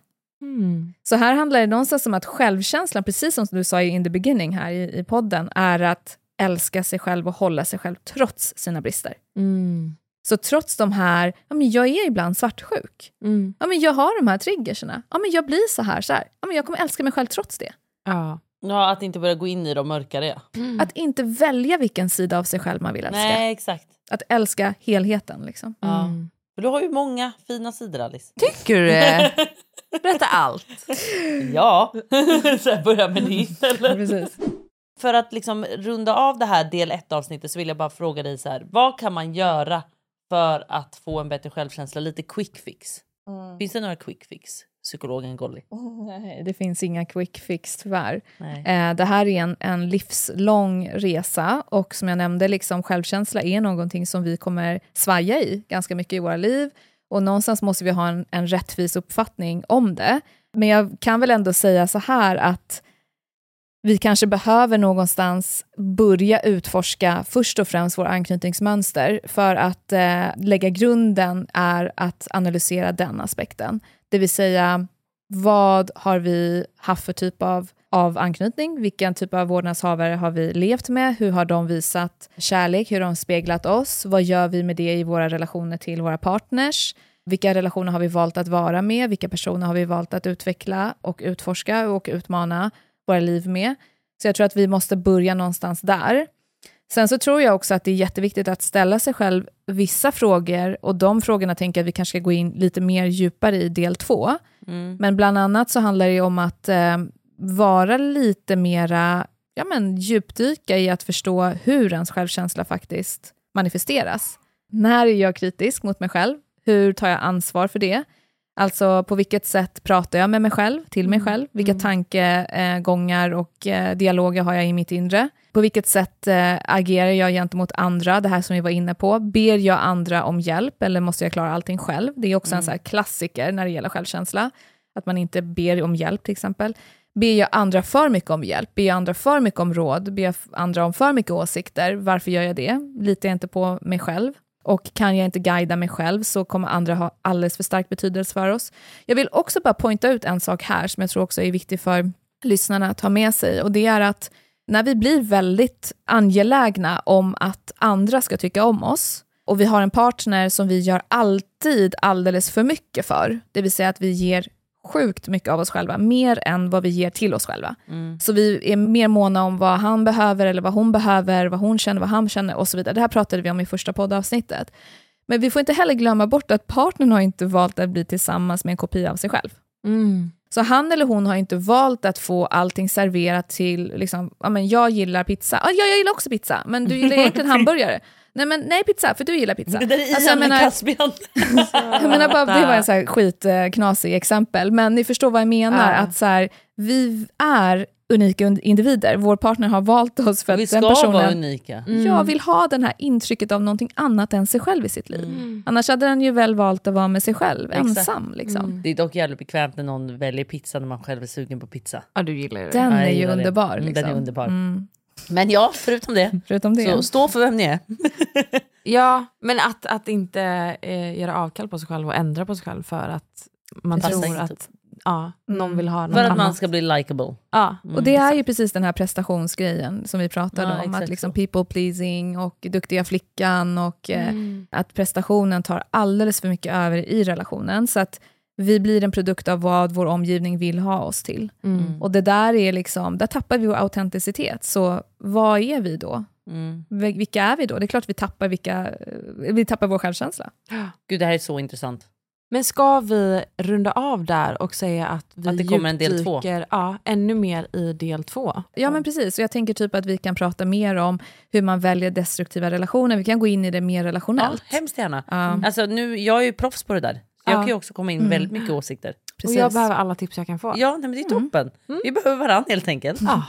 Så här handlar det någonstans om att självkänslan, precis som du sa i in the beginning här i, i podden, är att älska sig själv och hålla sig själv trots sina brister. Mm. Så trots de här, ja, men jag är ibland svartsjuk. Mm. Ja, men jag har de här triggerserna. Ja, men jag blir så här, så här. Ja, men jag kommer älska mig själv trots det. Ja. Ja, att inte börja gå in i de mörkare. Att inte välja vilken sida av sig själv man vill älska. Nej, exakt. Att älska helheten. Liksom. Ja. Mm. För du har ju många fina sidor Alice. Tycker du det? Berätta allt. Ja, så jag börjar med ditt eller? Precis. För att liksom runda av det här del 1 avsnittet så vill jag bara fråga dig så här. Vad kan man göra för att få en bättre självkänsla? Lite quick fix. Finns det några quick fix? Psykologen Golly. Nej, det finns inga quick fix tyvärr. Eh, det här är en, en livslång resa och som jag nämnde, liksom, självkänsla är någonting som vi kommer svaja i ganska mycket i våra liv. Och någonstans måste vi ha en, en rättvis uppfattning om det. Men jag kan väl ändå säga så här att vi kanske behöver någonstans börja utforska först och främst våra anknytningsmönster för att eh, lägga grunden är att analysera den aspekten. Det vill säga, vad har vi haft för typ av, av anknytning? Vilken typ av vårdnadshavare har vi levt med? Hur har de visat kärlek? Hur har de speglat oss? Vad gör vi med det i våra relationer till våra partners? Vilka relationer har vi valt att vara med? Vilka personer har vi valt att utveckla och utforska och utmana våra liv med? Så jag tror att vi måste börja någonstans där. Sen så tror jag också att det är jätteviktigt att ställa sig själv vissa frågor och de frågorna tänker jag att vi kanske ska gå in lite mer djupare i del två. Mm. Men bland annat så handlar det om att eh, vara lite mera, ja men djupdyka i att förstå hur ens självkänsla faktiskt manifesteras. När är jag kritisk mot mig själv? Hur tar jag ansvar för det? Alltså på vilket sätt pratar jag med mig själv, till mig själv? Vilka tankegångar och eh, dialoger har jag i mitt inre? På vilket sätt eh, agerar jag gentemot andra? Det här som vi var inne på. Ber jag andra om hjälp eller måste jag klara allting själv? Det är också en så här klassiker när det gäller självkänsla. Att man inte ber om hjälp till exempel. Ber jag andra för mycket om hjälp? Ber jag andra för mycket om råd? Ber jag andra om för mycket åsikter? Varför gör jag det? Litar jag inte på mig själv? Och kan jag inte guida mig själv så kommer andra ha alldeles för stark betydelse för oss. Jag vill också bara poängta ut en sak här som jag tror också är viktig för lyssnarna att ha med sig och det är att när vi blir väldigt angelägna om att andra ska tycka om oss och vi har en partner som vi gör alltid alldeles för mycket för, det vill säga att vi ger sjukt mycket av oss själva, mer än vad vi ger till oss själva. Så vi är mer måna om vad han behöver eller vad hon behöver, vad hon känner, vad han känner och så vidare. Det här pratade vi om i första poddavsnittet. Men vi får inte heller glömma bort att partnern har inte valt att bli tillsammans med en kopia av sig själv. Mm. Så han eller hon har inte valt att få allting serverat till, liksom, ja men jag gillar pizza, ja jag gillar också pizza, men du gillar egentligen hamburgare. Nej men nej pizza, för du gillar pizza. Det där är Alltså, Ian jag med menar- Caspian. jag menar bara, det var en så här skitknasig exempel, men ni förstår vad jag menar. Ja. Att så här, vi är unika individer. Vår partner har valt oss för att Vi ska den vara personen unika. jag vill ha den här intrycket av någonting annat än sig själv i sitt liv. Annars hade den ju väl valt att vara med sig själv, Exakt. ensam. Liksom. Det är dock jävligt bekvämt när någon väljer pizza när man själv är sugen på pizza. Ja, du gillar det. Den Ja, är jag ju det. underbar. Mm, Liksom. Den är underbar. Mm. Men ja, förutom det, Förutom det. så stå för vem ni är. Ja, men att, att inte eh, göra avkall på sig själv och ändra på sig själv för att man Passar tror att ja, någon Mm. vill ha något För att annat. man ska bli likable. ja. Och det är ju precis den här prestationsgrejen som vi pratade Ja, om, att liksom people pleasing och duktiga flickan och eh, Mm. att prestationen tar alldeles för mycket över i relationen. Så att vi blir en produkt av vad vår omgivning vill ha oss till. Mm. Och det där är liksom, där tappar vi vår autenticitet. Så vad är vi då? Mm. Vilka är vi då? Det är klart vi tappar, vilka, eh, vi tappar vår självkänsla. Gud, det här är så intressant. Men ska vi runda av där och säga att vi Att det kommer en del två? Ja, ännu mer i del två? Ja men precis, och jag tänker typ att vi kan prata mer om hur man väljer destruktiva relationer. Vi kan gå in i det mer Ja, relationellt. hemskt gärna. Ja, Alltså, nu, jag är ju proffs på det där. Jag Ja. kan ju också komma in med väldigt mycket åsikter. precis. Och jag behöver alla tips jag kan få. Ja, nej, men det är toppen. Vi behöver varandra helt enkelt. Ja.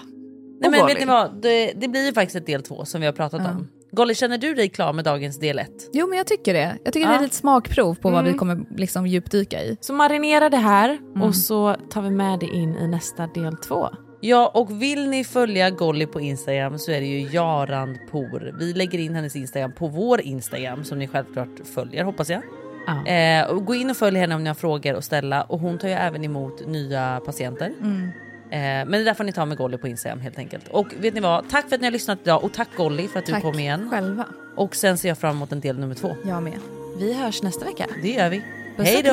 Nej, men vet ni vad? Det, det blir ju faktiskt ett del två som vi har pratat om. Golly, känner du dig klar med dagens del ett? Jo men jag tycker det. Jag tycker Ja. det är lite smakprov på vad Mm. vi kommer liksom djupdyka i. Så marinera det här Mm. och så tar vi med det in i nästa del två. Ja, och vill ni följa Golly på Instagram så är det ju Jarandpour. Vi lägger in hennes Instagram på vår Instagram som ni självklart följer hoppas jag. Ja. Eh, och gå in och följ henne om ni har frågor att ställa och hon tar ju även emot nya patienter. Mm. Eh, men det där får ni ta med Golly på Instagram helt enkelt. Och vet ni vad? Tack för att ni har lyssnat idag och tack Golly för att du Tack kom igen. själva. Och sen ser jag fram emot en del nummer två. Jag med. Vi hörs nästa vecka. Det gör vi. Puss Hej då!